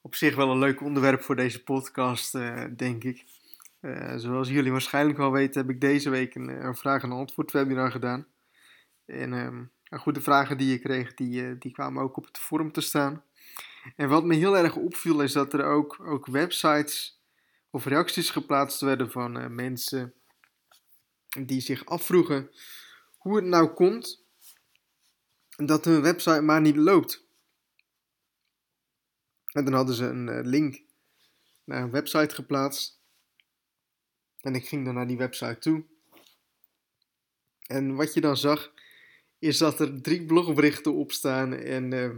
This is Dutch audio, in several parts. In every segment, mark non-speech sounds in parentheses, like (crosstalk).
op zich wel een leuk onderwerp voor deze podcast, uh, denk ik. Uh, zoals jullie waarschijnlijk wel weten, heb ik deze week een, een vraag- en antwoord webinar gedaan. En um, goed, de vragen die je kreeg, die, die kwamen ook op het forum te staan. En wat me heel erg opviel, is dat er ook, ook websites of reacties geplaatst werden van mensen die zich afvroegen hoe het nou komt dat hun website maar niet loopt. En dan hadden ze een eh, link naar een website geplaatst. En ik ging dan naar die website toe. En wat je dan zag, is dat er drie blogberichten op staan. En uh,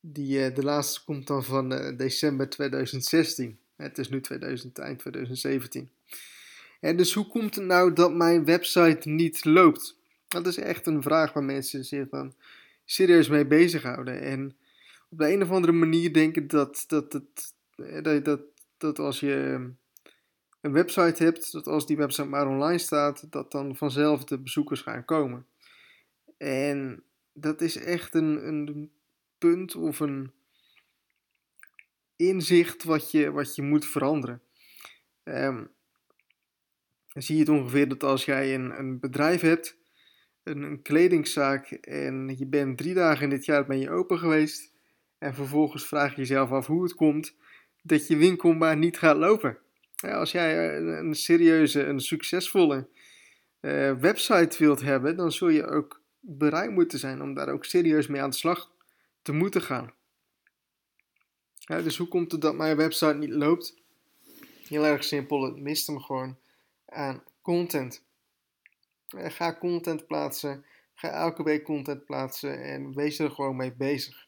die, uh, de laatste komt dan van uh, december 2016. Het is nu 2000, eind 2017. En dus hoe komt het nou dat mijn website niet loopt? Dat is echt een vraag waar mensen zich van serieus mee bezighouden. En op de een of andere manier denken dat, dat, dat, dat, dat, dat als je een website hebt, dat als die website maar online staat, dat dan vanzelf de bezoekers gaan komen. En dat is echt een, een punt of een inzicht wat je, wat je moet veranderen. Um, dan zie je het ongeveer dat als jij een, een bedrijf hebt, een, een kledingzaak, en je bent drie dagen in dit jaar ben je open geweest, en vervolgens vraag je jezelf af hoe het komt dat je winkel maar niet gaat lopen. als jij een, een, serieuze, een succesvolle uh, website wilt hebben, dan zul je ook bereid moeten zijn om daar ook serieus mee aan de slag te moeten gaan. Dus hoe komt het dat mijn website niet loopt? Heel erg simpel, het mist hem gewoon aan content. Uh, ga content plaatsen, ga elke week content plaatsen en wees er gewoon mee bezig.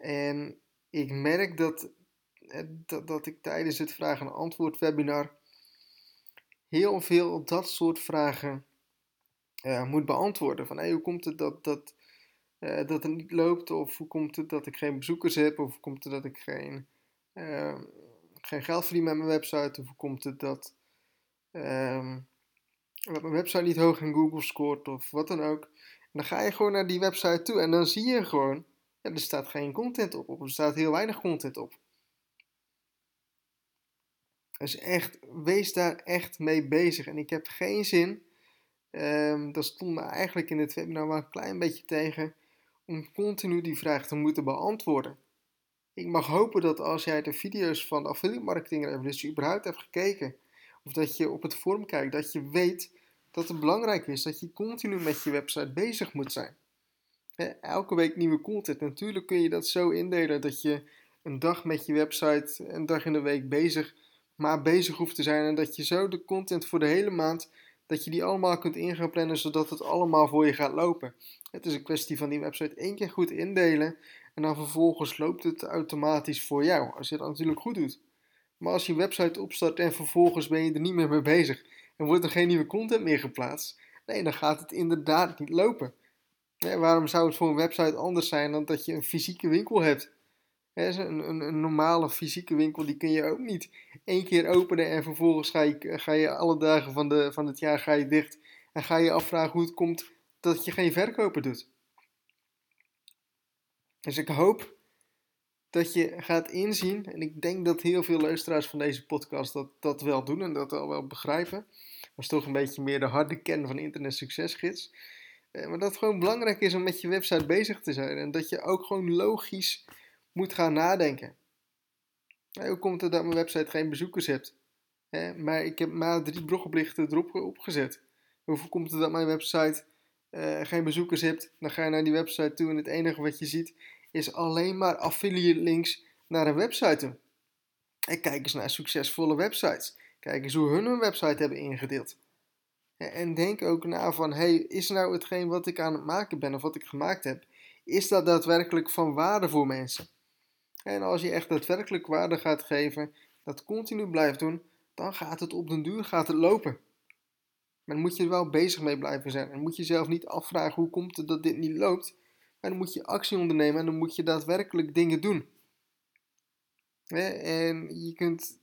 En ik merk dat, eh, dat, dat ik tijdens het vragen- en antwoord webinar heel veel dat soort vragen uh, moet beantwoorden. Van hey, hoe komt het dat, dat, uh, dat het niet loopt? Of hoe komt het dat ik geen bezoekers heb? Of hoe komt het dat ik geen, geen geld verdien met mijn website? Of hoe komt het dat, ehm, dat mijn website niet hoog in Google scoort? Of wat dan ook. En dan ga je gewoon naar die website toe en dan zie je gewoon er staat geen content op, of er staat heel weinig content op. Dus echt, wees daar echt mee bezig. En ik heb geen zin, um, dat stond me eigenlijk in het webinar wel een klein beetje tegen, om continu die vraag te moeten beantwoorden. Ik mag hopen dat als jij de video's van de Affiliate Marketing Revolutie überhaupt hebt gekeken, of dat je op het forum kijkt, dat je weet dat het belangrijk is dat je continu met je website bezig moet zijn elke week nieuwe content. Natuurlijk kun je dat zo indelen dat je een dag met je website, een dag in de week bezig, maar bezig hoeft te zijn. En dat je zo de content voor de hele maand, dat je die allemaal kunt in plannen, zodat het allemaal voor je gaat lopen. Het is een kwestie van die website één keer goed indelen en dan vervolgens loopt het automatisch voor jou. Als je dat natuurlijk goed doet. Maar als je website opstart en vervolgens ben je er niet meer mee bezig en wordt er geen nieuwe content meer geplaatst, nee, dan gaat het inderdaad niet lopen. Waarom zou het voor een website anders zijn dan dat je een fysieke winkel hebt? een, een, een, normale fysieke winkel die kun je ook niet één keer openen en vervolgens ga je, alle dagen van, de, van het jaar ga je dicht en ga je afvragen hoe het komt dat je geen verkopen doet. Dus ik hoop dat je gaat inzien, en ik denk dat heel veel luisteraars van deze podcast dat, dat wel doen en dat al wel begrijpen. Dat is toch een beetje meer de harde kern van Internet Succesgids. Maar dat het gewoon belangrijk is om met je website bezig te zijn. En dat je ook gewoon logisch moet gaan nadenken. hoe komt het dat mijn website geen bezoekers heeft? maar ik heb maar drie blogberichten erop opgezet. Hoe komt het dat mijn website uh, geen bezoekers heeft? Dan ga je naar die website toe en het enige wat je ziet is alleen maar affiliate links naar een website. En kijk eens naar succesvolle websites. Kijk eens hoe hun hun website hebben ingedeeld. En denk ook na van, hey, is nou hetgeen wat ik aan het maken ben of wat ik gemaakt heb, is dat daadwerkelijk van waarde voor mensen? En als je echt daadwerkelijk waarde gaat geven, dat continu blijft doen, dan gaat het op den duur gaat het lopen. Maar dan moet je er wel bezig mee blijven zijn. En moet je jezelf niet afvragen hoe komt het dat dit niet loopt. Maar dan moet je actie ondernemen en dan moet je daadwerkelijk dingen doen. En je kunt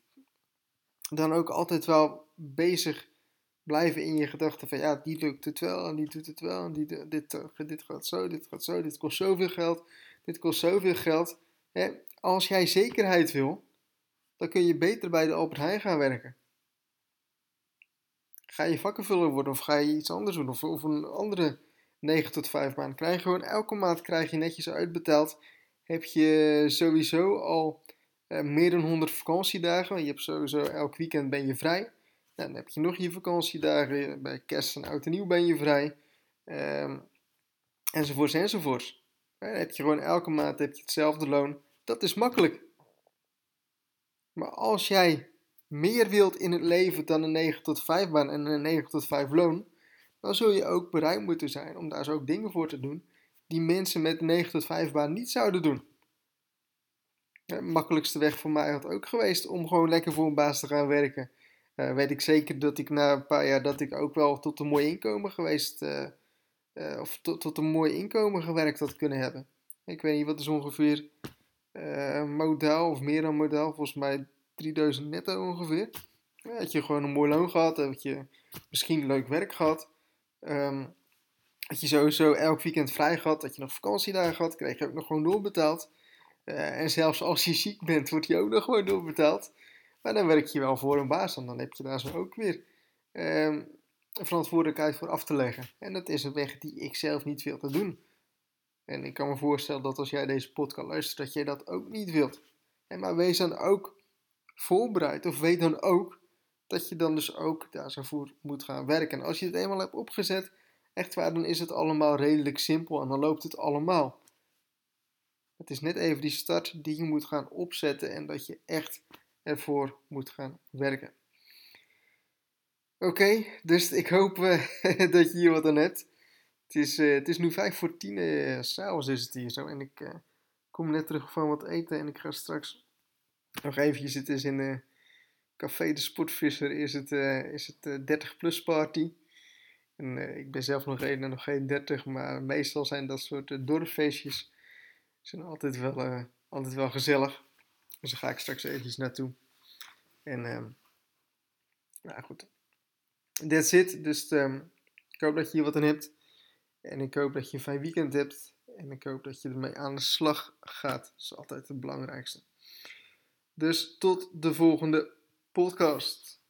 dan ook altijd wel bezig blijven in je gedachten van ja, die lukt het wel en die doet het wel en die, dit, dit gaat zo, dit gaat zo, dit kost zoveel geld, dit kost zoveel geld. Hè? als jij zekerheid wil, dan kun je beter bij de Albert Heijn gaan werken. Ga je vakkenvuller worden of ga je iets anders doen of, een andere 9 tot 5 baan. Krijg je gewoon elke maand krijg je netjes uitbetaald. Heb je sowieso al uh, meer dan 100 vakantiedagen. Je hebt sowieso elk weekend ben je vrij. Nou, dan heb je nog je vakantiedagen. Bij kerst en oud en nieuw ben je vrij. Um, enzovoorts enzovoorts. Dan heb je gewoon elke maand heb je hetzelfde loon. Dat is makkelijk. Maar als jij meer wilt in het leven dan een 9 tot 5 baan en een 9 tot 5 loon, dan zul je ook bereid moeten zijn om daar zo ook dingen voor te doen die mensen met een 9 tot 5 baan niet zouden doen. De makkelijkste weg voor mij had ook geweest om gewoon lekker voor een baas te gaan werken. Uh, weet ik zeker dat ik na een paar jaar dat ik ook wel tot een mooi inkomen geweest, uh, uh, of tot, tot een mooi inkomen gewerkt had kunnen hebben. Ik weet niet, wat is ongeveer modaal of meer dan modaal, volgens mij 3000 netto ongeveer. Ja, had je gewoon een mooi loon gehad, had je misschien leuk werk gehad. Um, had je sowieso elk weekend vrij gehad, dat je nog vakantiedagen had, kreeg je ook nog gewoon doorbetaald. En zelfs als je ziek bent, wordt je ook nog gewoon doorbetaald. Maar dan werk je wel voor een baas en dan heb je daar zo ook weer um, verantwoordelijkheid voor af te leggen. En dat is een weg die ik zelf niet wil te doen. En ik kan me voorstellen dat als jij deze podcast luistert, dat jij dat ook niet wilt. En maar wees dan ook voorbereid, of weet dan ook dat je dan dus ook daar zo voor moet gaan werken. En als je het eenmaal hebt opgezet, echt waar, dan is het allemaal redelijk simpel en dan loopt het allemaal. Het is net even die start die je moet gaan opzetten en dat je echt ervoor moet gaan werken. Oké, dus ik hoop uh, (laughs) dat je hier wat aan hebt. Het is, uh, het is nu vijf voor tien, uh, s'avonds is het hier zo. En ik kom net terug van wat eten en ik ga straks nog eventjes, het is in Café de Sportvisser, is het, is het 30 plus party. En ik ben zelf nog, nog geen 30, maar meestal zijn dat soort dorpfeestjes zijn altijd wel, altijd wel gezellig. Dus daar ga ik straks eventjes naartoe. En um, nou goed, that's it. Dus um, ik hoop dat je hier wat aan hebt. En ik hoop dat je een fijn weekend hebt. En ik hoop dat je ermee aan de slag gaat. Dat is altijd het belangrijkste. Dus tot de volgende podcast.